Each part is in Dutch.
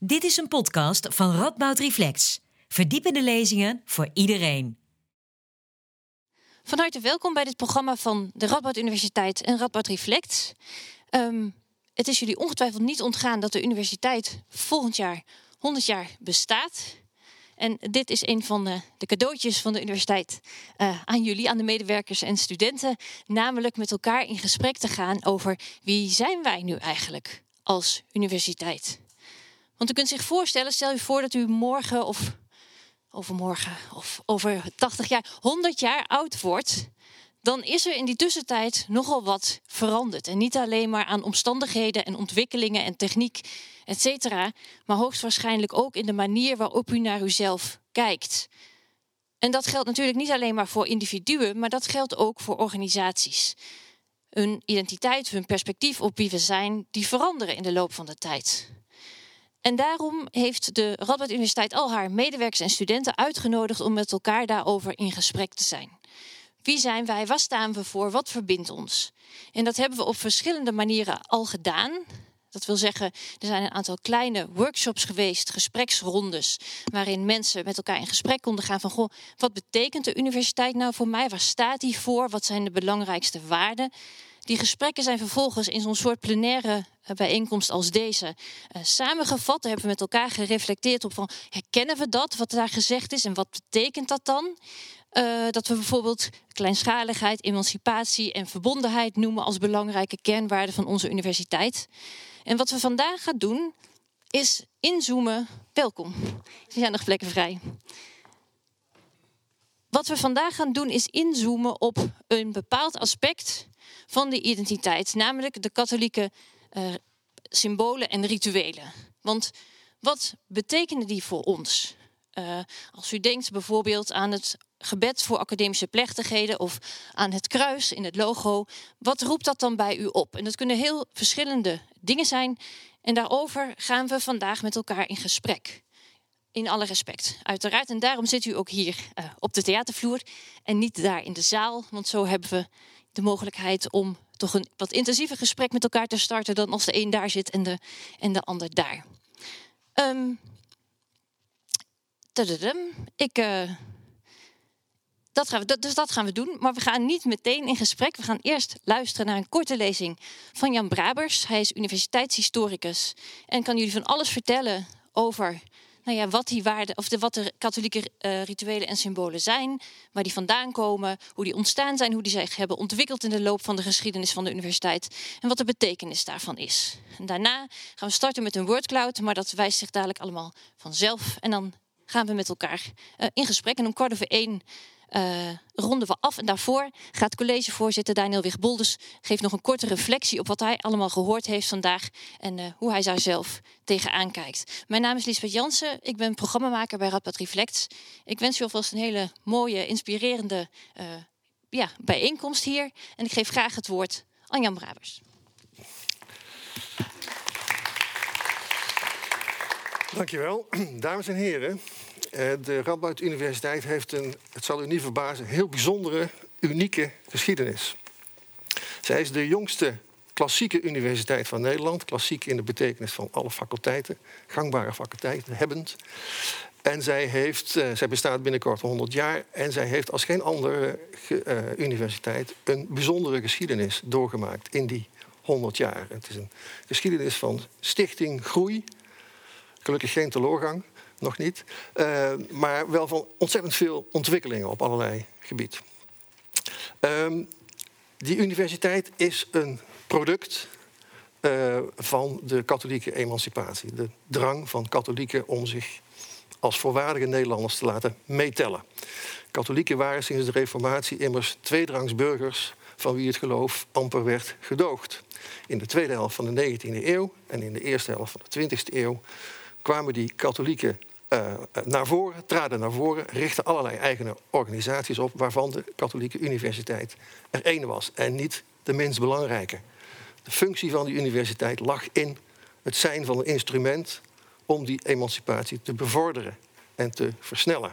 Dit is een podcast van Radboud Reflex. Verdiepende lezingen voor iedereen. Van harte welkom bij dit programma van de Radboud Universiteit en Radboud Reflect. Um, het is jullie ongetwijfeld niet ontgaan dat de universiteit volgend jaar 100 jaar bestaat. En dit is een van de, de cadeautjes van de universiteit uh, aan jullie, aan de medewerkers en studenten. Namelijk met elkaar in gesprek te gaan over wie zijn wij nu eigenlijk als universiteit. Want u kunt zich voorstellen, stel u voor dat u morgen of overmorgen of over 80 jaar, 100 jaar oud wordt. Dan is er in die tussentijd nogal wat veranderd. En niet alleen maar aan omstandigheden en ontwikkelingen en techniek, et cetera. Maar hoogstwaarschijnlijk ook in de manier waarop u naar uzelf kijkt. En dat geldt natuurlijk niet alleen maar voor individuen, maar dat geldt ook voor organisaties. Hun identiteit, hun perspectief op wie we zijn, die veranderen in de loop van de tijd. En daarom heeft de Radboud Universiteit al haar medewerkers en studenten uitgenodigd om met elkaar daarover in gesprek te zijn. Wie zijn wij? Waar staan we voor? Wat verbindt ons? En dat hebben we op verschillende manieren al gedaan. Dat wil zeggen, er zijn een aantal kleine workshops geweest, gespreksrondes, waarin mensen met elkaar in gesprek konden gaan van, goh, wat betekent de universiteit nou voor mij? Waar staat die voor? Wat zijn de belangrijkste waarden? Die gesprekken zijn vervolgens in zo'n soort plenaire eh, bijeenkomst als deze uh, samengevat. Daar hebben we met elkaar gereflecteerd op van herkennen we dat, wat daar gezegd is en wat betekent dat dan? Uh, dat we bijvoorbeeld kleinschaligheid, emancipatie en verbondenheid noemen als belangrijke kernwaarden van onze universiteit. En wat we vandaag gaan doen is inzoomen. Welkom, er zijn nog plekken vrij. Wat we vandaag gaan doen is inzoomen op een bepaald aspect van de identiteit, namelijk de katholieke uh, symbolen en rituelen. Want wat betekenen die voor ons? Uh, als u denkt bijvoorbeeld aan het gebed voor academische plechtigheden of aan het kruis in het logo, wat roept dat dan bij u op? En dat kunnen heel verschillende dingen zijn. En daarover gaan we vandaag met elkaar in gesprek. In alle respect, uiteraard. En daarom zit u ook hier uh, op de theatervloer en niet daar in de zaal. Want zo hebben we de mogelijkheid om toch een wat intensiever gesprek met elkaar te starten dan als de een daar zit en de, en de ander daar. Um, ik, uh, dat gaan we, dus dat gaan we doen. Maar we gaan niet meteen in gesprek. We gaan eerst luisteren naar een korte lezing van Jan Brabers. Hij is universiteitshistoricus en kan jullie van alles vertellen over nou ja, wat die waarden, of de, wat de katholieke uh, rituelen en symbolen zijn, waar die vandaan komen, hoe die ontstaan zijn, hoe die zich hebben ontwikkeld in de loop van de geschiedenis van de universiteit en wat de betekenis daarvan is. En daarna gaan we starten met een wordcloud, maar dat wijst zich dadelijk allemaal vanzelf. En dan gaan we met elkaar uh, in gesprek. En om kwart over één uh, ronden we af. En daarvoor gaat collegevoorzitter Daniel Wigbolders geeft nog een korte reflectie op wat hij allemaal gehoord heeft vandaag en uh, hoe hij daar zelf tegenaan kijkt. Mijn naam is Lisbeth Jansen. Ik ben programmamaker bij Radboud Reflect. Ik wens u alvast een hele mooie, inspirerende uh, ja, bijeenkomst hier. En ik geef graag het woord aan Jan Brabers. Dankjewel. Dames en heren, eh, de Radboud Universiteit heeft een, het zal u niet verbazen, heel bijzondere, unieke geschiedenis. Zij is de jongste klassieke universiteit van Nederland. Klassiek in de betekenis van alle faculteiten, gangbare faculteiten, hebbend. En zij, heeft, uh, zij bestaat binnenkort 100 jaar en zij heeft als geen andere uh, universiteit een bijzondere geschiedenis doorgemaakt in die 100 jaar. Het is een geschiedenis van stichting, groei, gelukkig geen teleurgang, nog niet. Uh, maar wel van ontzettend veel ontwikkelingen op allerlei gebieden. Um, die universiteit is een product uh, van de katholieke emancipatie. De drang van katholieken om zich als volwaardige Nederlanders te laten meetellen. Katholieken waren sinds de Reformatie immers tweedrangsburgers van wie het geloof amper werd gedoogd. In de tweede helft van de 19e eeuw en in de eerste helft van de 20e eeuw kwamen die katholieken uh, naar voren, traden naar voren, richtten allerlei eigen organisaties op, waarvan de Katholieke Universiteit er één was en niet de minst belangrijke. De functie van die universiteit lag in het zijn van een instrument om die emancipatie te bevorderen en te versnellen.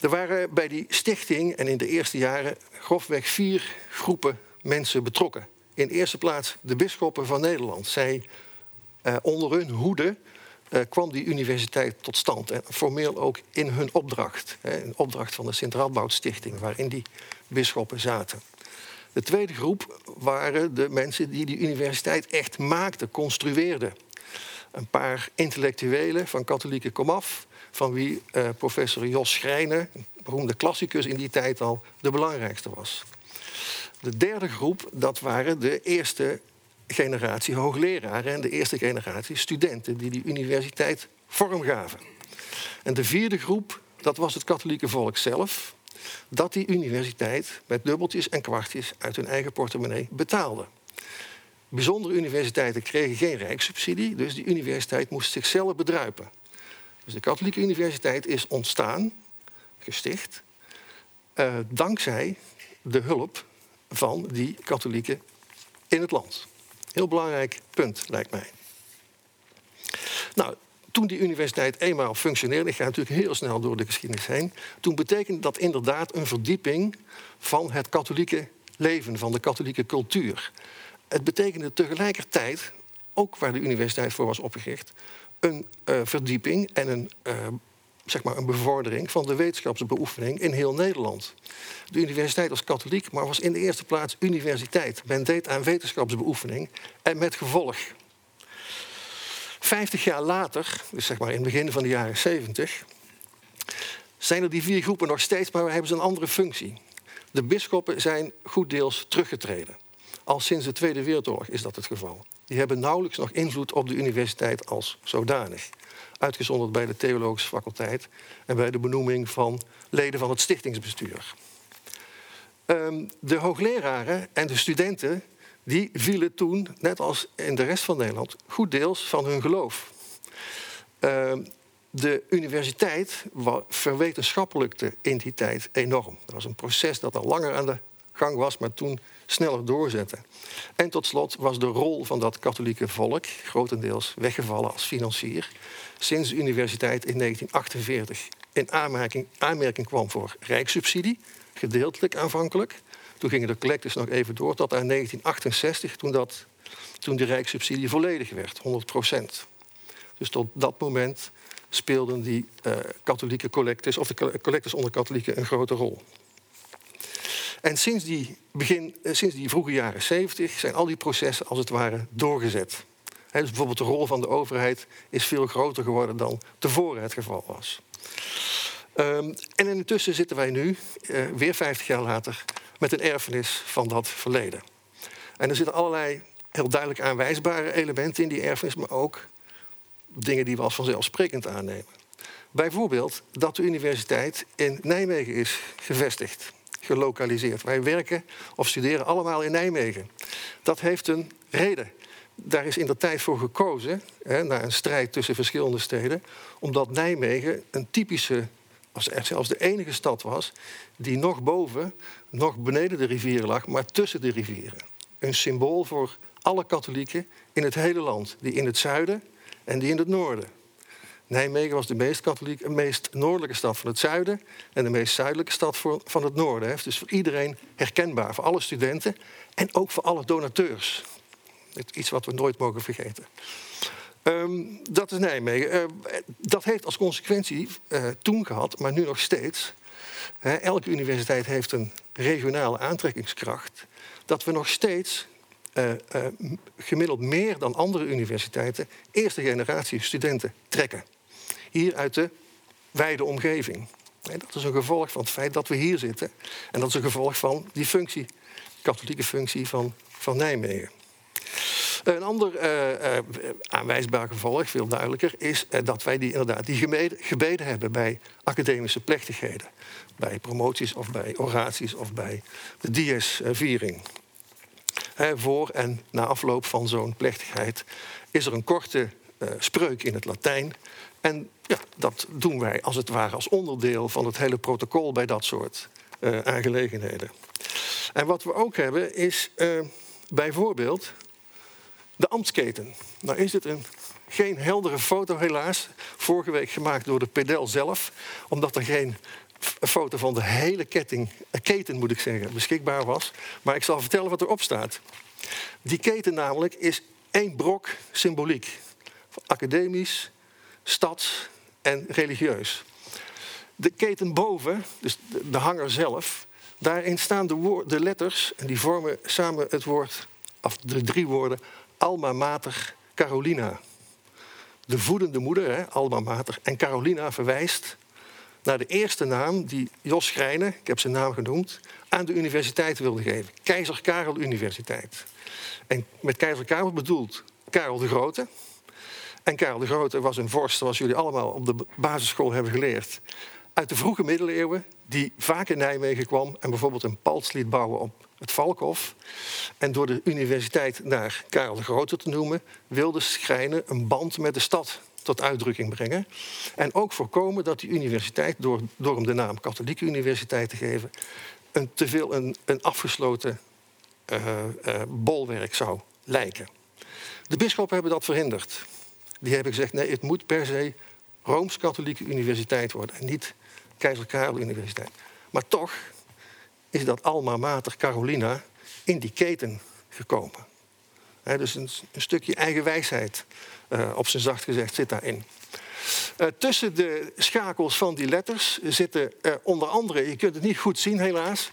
Er waren bij die stichting en in de eerste jaren grofweg vier groepen mensen betrokken. In de eerste plaats de bisschoppen van Nederland. Zij uh, onder hun hoede uh, kwam die universiteit tot stand. En formeel ook in hun opdracht. Hè, een opdracht van de Sint Stichting, waarin die bisschoppen zaten. De tweede groep waren de mensen die die universiteit echt maakten, construeerden. Een paar intellectuelen van katholieke komaf, van wie uh, professor Jos Schrijnen, beroemde klassicus in die tijd al, de belangrijkste was. De derde groep, dat waren de eerste generatie hoogleraren en de eerste generatie studenten die die universiteit vormgaven. En de vierde groep, dat was het katholieke volk zelf, dat die universiteit met dubbeltjes en kwartjes uit hun eigen portemonnee betaalde. Bijzondere universiteiten kregen geen rijkssubsidie, dus die universiteit moest zichzelf bedruipen. Dus de katholieke universiteit is ontstaan, gesticht, uh, dankzij de hulp van die katholieken in het land. Heel belangrijk punt, lijkt mij. Nou, toen die universiteit eenmaal functioneerde, ik ga natuurlijk heel snel door de geschiedenis heen, toen betekende dat inderdaad een verdieping van het katholieke leven, van de katholieke cultuur. Het betekende tegelijkertijd, ook waar de universiteit voor was opgericht, een uh, verdieping en een uh, zeg maar een bevordering van de wetenschapsbeoefening in heel Nederland. De universiteit was katholiek, maar was in de eerste plaats universiteit. Men deed aan wetenschapsbeoefening en met gevolg. Vijftig jaar later, dus zeg maar in het begin van de jaren zeventig, zijn er die vier groepen nog steeds, maar hebben ze een andere functie. De bisschoppen zijn goed deels teruggetreden. Al sinds de Tweede Wereldoorlog is dat het geval. Die hebben nauwelijks nog invloed op de universiteit als zodanig uitgezonderd bij de theologische faculteit en bij de benoeming van leden van het stichtingsbestuur. Um, de hoogleraren en de studenten die vielen toen, net als in de rest van Nederland, goed deels van hun geloof. Um, de universiteit verwetenschappelijkte in die tijd enorm. Dat was een proces dat al langer aan de gang was, maar toen sneller doorzette. En tot slot was de rol van dat katholieke volk grotendeels weggevallen als financier sinds de universiteit in 1948 in aanmerking, aanmerking kwam voor rijkssubsidie, gedeeltelijk aanvankelijk. Toen gingen de collecties nog even door tot aan 1968, toen, dat, toen de rijkssubsidie volledig werd, 100 procent. Dus tot dat moment speelden die uh, katholieke collectors, of de collectors onder katholieken, een grote rol. En sinds die, begin, eh, sinds die vroege jaren 70 zijn al die processen als het ware doorgezet dus bijvoorbeeld de rol van de overheid is veel groter geworden dan tevoren het geval was. Um, en intussen zitten wij nu, uh, weer 50 jaar later, met een erfenis van dat verleden. En er zitten allerlei heel duidelijk aanwijsbare elementen in die erfenis, maar ook dingen die we als vanzelfsprekend aannemen. Bijvoorbeeld dat de universiteit in Nijmegen is gevestigd, gelokaliseerd. Wij werken of studeren allemaal in Nijmegen. Dat heeft een reden daar is in de tijd voor gekozen, hè, na een strijd tussen verschillende steden, omdat Nijmegen een typische, als zelfs de enige stad was, die nog boven, nog beneden de rivieren lag, maar tussen de rivieren. Een symbool voor alle katholieken in het hele land, die in het zuiden en die in het noorden. Nijmegen was de meest, katholieke, meest noordelijke stad van het zuiden en de meest zuidelijke stad van het noorden. Dus voor iedereen herkenbaar, voor alle studenten en ook voor alle donateurs. Iets wat we nooit mogen vergeten. Um, dat is Nijmegen. Uh, dat heeft als consequentie uh, toen gehad, maar nu nog steeds. Uh, elke universiteit heeft een regionale aantrekkingskracht. Dat we nog steeds eh, gemiddeld meer dan andere universiteiten eerste generatie studenten trekken. Hier uit de wijde omgeving. dat is een gevolg van het feit dat we hier zitten. En dat is een gevolg van die functie, katholieke functie van, van Nijmegen. Een ander uh, uh, aanwijsbaar gevolg, veel duidelijker, is uh, dat wij die, inderdaad die gebeden hebben bij academische plechtigheden. Bij promoties of bij oraties of bij de dies-viering. voor en na afloop van zo'n plechtigheid is er een korte spreuk in het Latijn. En ja, dat doen wij als het ware als onderdeel van het hele protocol bij dat soort aangelegenheden. En wat we ook hebben is bijvoorbeeld de ambtsketen. Nou is dit een, geen heldere foto helaas. Vorige week gemaakt door de pedel zelf. Omdat er geen foto van de hele ketting, eh, keten moet ik zeggen, beschikbaar was. Maar ik zal vertellen wat erop staat. Die keten namelijk is één brok symboliek. academisch, stads en religieus. De keten boven, dus de hanger zelf, daarin staan de, de letters en die vormen samen het woord, of de drie woorden, Alma Mater Carolina. De voedende moeder, hè, Alma Mater. En Carolina verwijst naar de eerste naam die Jos Schrijnen, ik heb zijn naam genoemd, aan de universiteit wilde geven. Keizer Karel Universiteit. En met keizer Karel bedoelt Karel de Grote. En Karel de Grote was een vorst, zoals jullie allemaal op de basisschool hebben geleerd. Uit de vroege middeleeuwen, die vaak in Nijmegen kwam en bijvoorbeeld een pals liet bouwen op het Valkhof. En door de universiteit naar Karel de Grote te noemen, wilde Schrijnen een band met de stad tot uitdrukking brengen. En ook voorkomen dat die universiteit, door, door hem de naam Katholieke Universiteit te geven, een, te veel een, een afgesloten uh, uh, bolwerk zou lijken. De bisschoppen hebben dat verhinderd. Die hebben gezegd: nee, het moet per se Rooms-Katholieke Universiteit worden en niet Keizer Karel Universiteit. Maar toch is dat alma mater Carolina in die keten gekomen. dus een, een, stukje eigen wijsheid, uh, op zijn zacht gezegd, zit daarin. Uh, tussen de schakels van die letters zitten uh, onder andere, je kunt het niet goed zien helaas,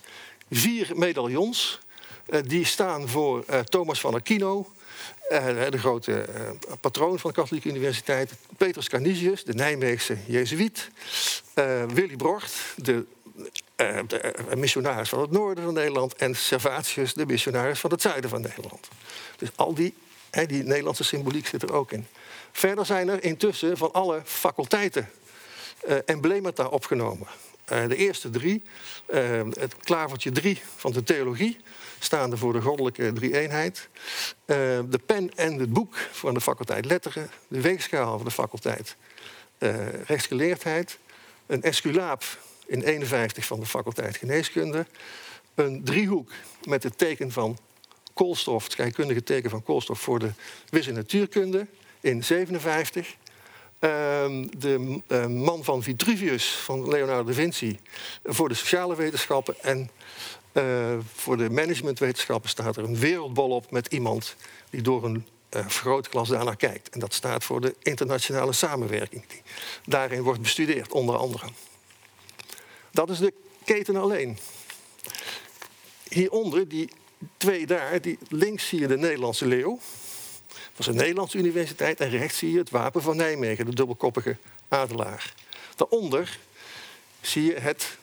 vier medaillons. die staan voor Thomas van Aquino, de grote patroon van de Katholieke Universiteit. Petrus Canisius, de Nijmeegse Jezuïet. Willy Brocht, de de missionaris van het noorden van Nederland en Servatius, de missionaris van het zuiden van Nederland. Dus al die, die Nederlandse symboliek zit er ook in. Verder zijn er intussen van alle faculteiten uh, emblemata opgenomen. Uh, de eerste drie, het klavertje drie van de theologie, staande voor de goddelijke drie-eenheid. de pen en het boek van de faculteit letteren. De weegschaal van de faculteit rechtsgeleerdheid. Een esculaap in 51 van de faculteit geneeskunde. Een driehoek met het teken van koolstof, het scheikundige teken van koolstof voor de wis- en natuurkunde in 57. Ehm, de uh, man van Vitruvius, van Leonardo da Vinci, voor de sociale wetenschappen. En uh, voor de managementwetenschappen staat er een wereldbol op met iemand die door een uh, vergrootglas daarnaar kijkt. En dat staat voor de internationale samenwerking, die daarin wordt bestudeerd, onder andere. Dat is de keten alleen. Hieronder, die twee daar, die, links zie je de Nederlandse leeuw. Is een Nederlandse universiteit. En rechts zie je het wapen van Nijmegen, de dubbelkoppige adelaar. Daaronder zie je het,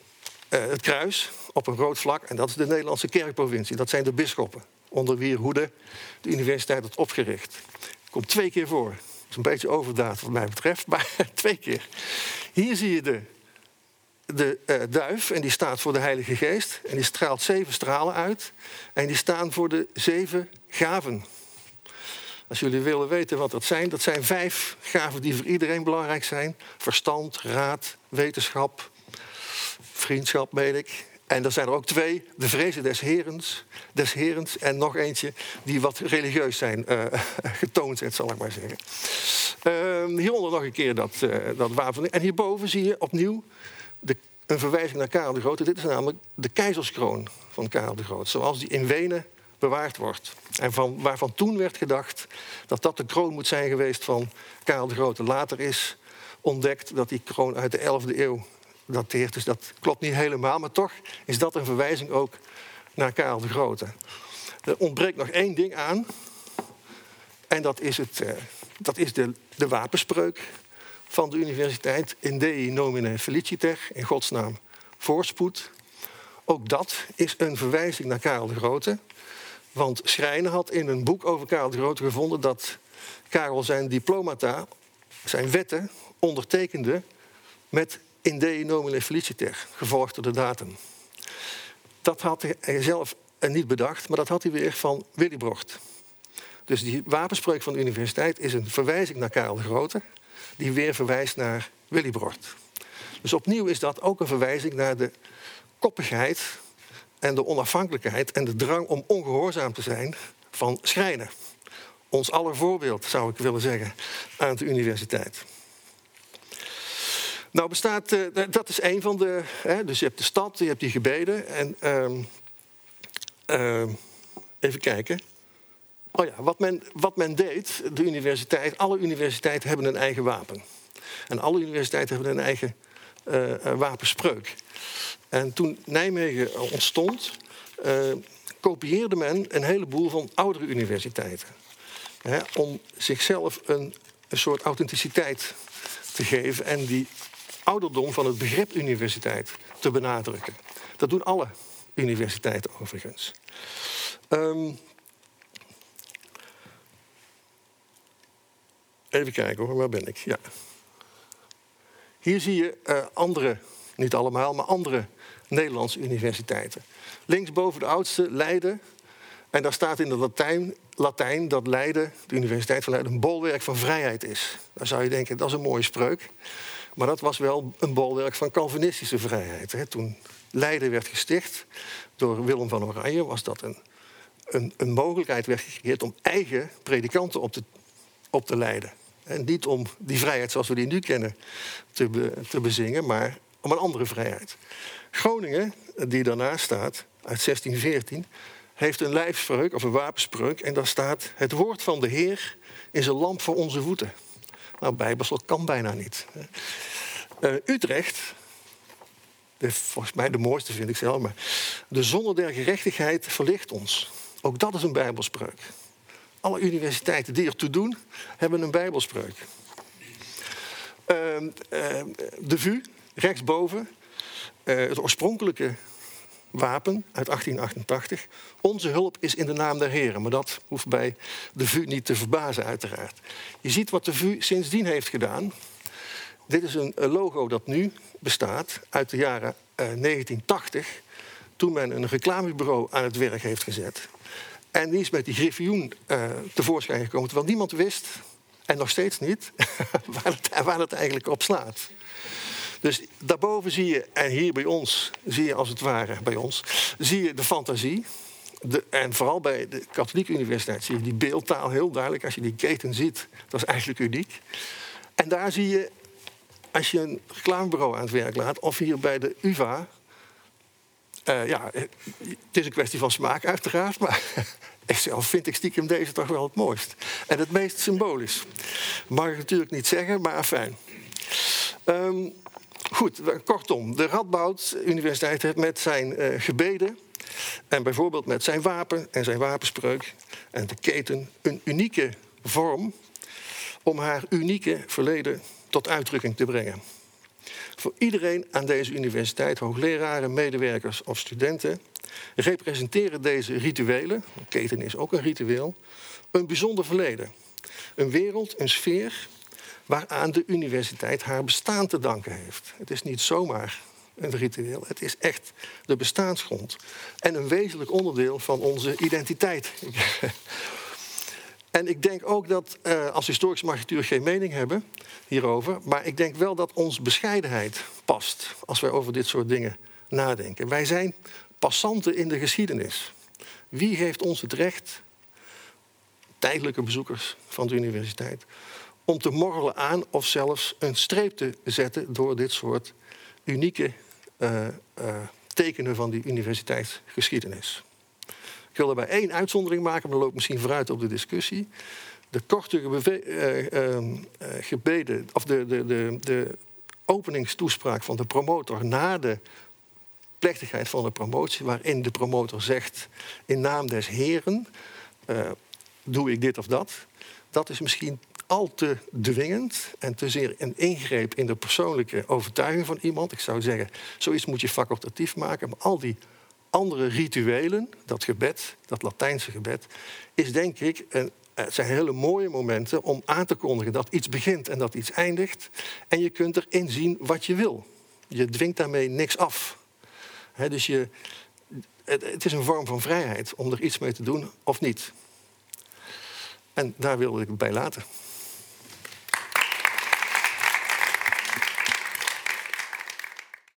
uh, het kruis op een rood vlak. En dat is de Nederlandse kerkprovincie. Dat zijn de bisschoppen. Onder wier hoede de universiteit had opgericht. Komt twee keer voor. Dat is een beetje overdaad wat mij betreft, maar twee keer. Hier zie je de de uh, duif en die staat voor de Heilige Geest. En die straalt zeven stralen uit. En die staan voor de zeven gaven. Als jullie willen weten wat dat zijn, dat zijn vijf gaven die voor iedereen belangrijk zijn: verstand, raad, wetenschap, vriendschap, weet ik. En er zijn er ook twee, de vrezen des herens, des herens en nog eentje die wat religieus zijn uh, getoond, zal ik maar zeggen. Uh, hieronder nog een keer dat, uh, dat wapen. En hierboven zie je opnieuw de, een verwijzing naar Karel de Grote. Dit is namelijk de keizerskroon van Karel de Grote, zoals die in Wenen bewaard wordt. En van, waarvan toen werd gedacht dat dat de kroon moet zijn geweest van Karel de Grote. Later is ontdekt dat die kroon uit de 11e eeuw dateert. Dus dat klopt niet helemaal, maar toch is dat een verwijzing ook naar Karel de Grote. Er ontbreekt nog één ding aan. En dat is, het, uh, dat is de, de wapenspreuk van de universiteit. In Dei nomine feliciter, in Gods naam voorspoed. Ook dat is een verwijzing naar Karel de Grote. Want Schrijner had in een boek over Karel de Grote gevonden dat Karel zijn diplomata, zijn wetten, ondertekende met in Dei nomine feliciter, gevolgd door de datum. Dat had hij zelf niet bedacht, maar dat had hij weer van Willy Brocht. Dus die wapenspreuk van de universiteit is een verwijzing naar Karel de Grote die weer verwijst naar Willibrord. Dus opnieuw is dat ook een verwijzing naar de koppigheid en de onafhankelijkheid en de drang om ongehoorzaam te zijn van schrijnen. Ons aller voorbeeld, zou ik willen zeggen, aan de universiteit. Nou bestaat, uh, dat is een van de, hè, dus je hebt de stad, je hebt die gebeden en uh, uh, even kijken. Oh ja, wat men, wat men deed, de universiteit, alle universiteiten hebben een eigen wapen. En alle universiteiten hebben een eigen wapenspreuk. En toen Nijmegen ontstond, uh, kopieerde men een heleboel van oudere universiteiten. Hè, om zichzelf een, soort authenticiteit te geven en die ouderdom van het begrip universiteit te benadrukken. Dat doen alle universiteiten overigens. Um, even kijken hoor, waar ben ik? Ja. Hier zie je uh, andere, niet allemaal, maar andere Nederlandse universiteiten. Linksboven de oudste, Leiden. En daar staat in het Latijn, Latijn dat Leiden, de Universiteit van Leiden, een bolwerk van vrijheid is. Dan zou je denken, dat is een mooie spreuk. Maar dat was wel een bolwerk van Calvinistische vrijheid. Hè. Toen Leiden werd gesticht door Willem van Oranje, was dat een, een, een mogelijkheid werd gecreëerd om eigen predikanten op te, op te leiden. En niet om die vrijheid zoals we die nu kennen te, te bezingen, maar om een andere vrijheid. Groningen, die daarnaast staat, uit 1614, heeft een lijfspreuk of een wapenspreuk. En daar staat: Het woord van de Heer is een lamp voor onze voeten. Nou, Bijbelsel kan bijna niet. Uh, Utrecht, de, volgens mij de mooiste vind ik zelf, maar. De zonne der gerechtigheid verlicht ons. Ook dat is een Bijbelspreuk. Alle universiteiten die ertoe doen, hebben een Bijbelspreuk. Uh, uh, de VU, rechtsboven, uh, het oorspronkelijke wapen uit 1888. Onze hulp is in de naam der heren. Maar dat hoeft bij de VU niet te verbazen, uiteraard. Je ziet wat de VU sindsdien heeft gedaan. Dit is een logo dat nu bestaat uit de jaren 1980. Toen men een reclamebureau aan het werk heeft gezet. En die is met die griffioen uh, tevoorschijn gekomen. Terwijl niemand wist, en nog steeds niet, waar, het, waar het eigenlijk op slaat. Dus daarboven zie je, en hier bij ons, zie je als het ware bij ons, zie je de fantasie. De, en vooral bij de katholieke universiteit zie je die beeldtaal heel duidelijk. Als je die keten ziet, dat is eigenlijk uniek. En daar zie je, als je een reclamebureau aan het werk laat, of hier bij de UvA, uh, ja, het is een kwestie van smaak uiteraard, maar zelf vind ik stiekem deze toch wel het mooist. En het meest symbolisch. Mag ik natuurlijk niet zeggen, maar fijn. Um, goed, kortom, de Radboud Universiteit heeft met zijn gebeden en bijvoorbeeld met zijn wapen en zijn wapenspreuk en de keten een unieke vorm om haar unieke verleden tot uitdrukking te brengen. Voor iedereen aan deze universiteit, hoogleraren, medewerkers of studenten, representeren deze rituelen, keten is ook een ritueel, een bijzonder verleden. Een wereld, een sfeer waaraan de universiteit haar bestaan te danken heeft. Het is niet zomaar een ritueel, het is echt de bestaansgrond. En een wezenlijk onderdeel van onze identiteit. En ik denk ook dat, uh, als historisch mag natuurlijk geen mening hebben hierover, maar ik denk wel dat ons bescheidenheid past als wij over dit soort dingen nadenken. Wij zijn passanten in de geschiedenis. Wie geeft ons het recht, tijdelijke bezoekers van de universiteit, om te morrelen aan of zelfs een streep te zetten door dit soort unieke uh, uh, tekenen van die universiteitsgeschiedenis? Ik wil daarbij één uitzondering maken, maar loopt misschien vooruit op de discussie. De korte uh, uh, gebeden, of de, de, de, de openingstoespraak van de promotor na de plechtigheid van de promotie, waarin de promotor zegt: In naam des Heren doe ik dit of dat. Dat is misschien al te dwingend en te zeer een ingreep in de persoonlijke overtuiging van iemand. Ik zou zeggen, zoiets moet je facultatief maken, maar al die andere rituelen, dat gebed, dat Latijnse gebed, is denk ik een, het zijn hele mooie momenten om aan te kondigen dat iets begint en dat iets eindigt. En je kunt erin zien wat je wil. Je dwingt daarmee niks af. dus je, het, het, is een vorm van vrijheid om er iets mee te doen of niet. En daar wilde ik het bij laten.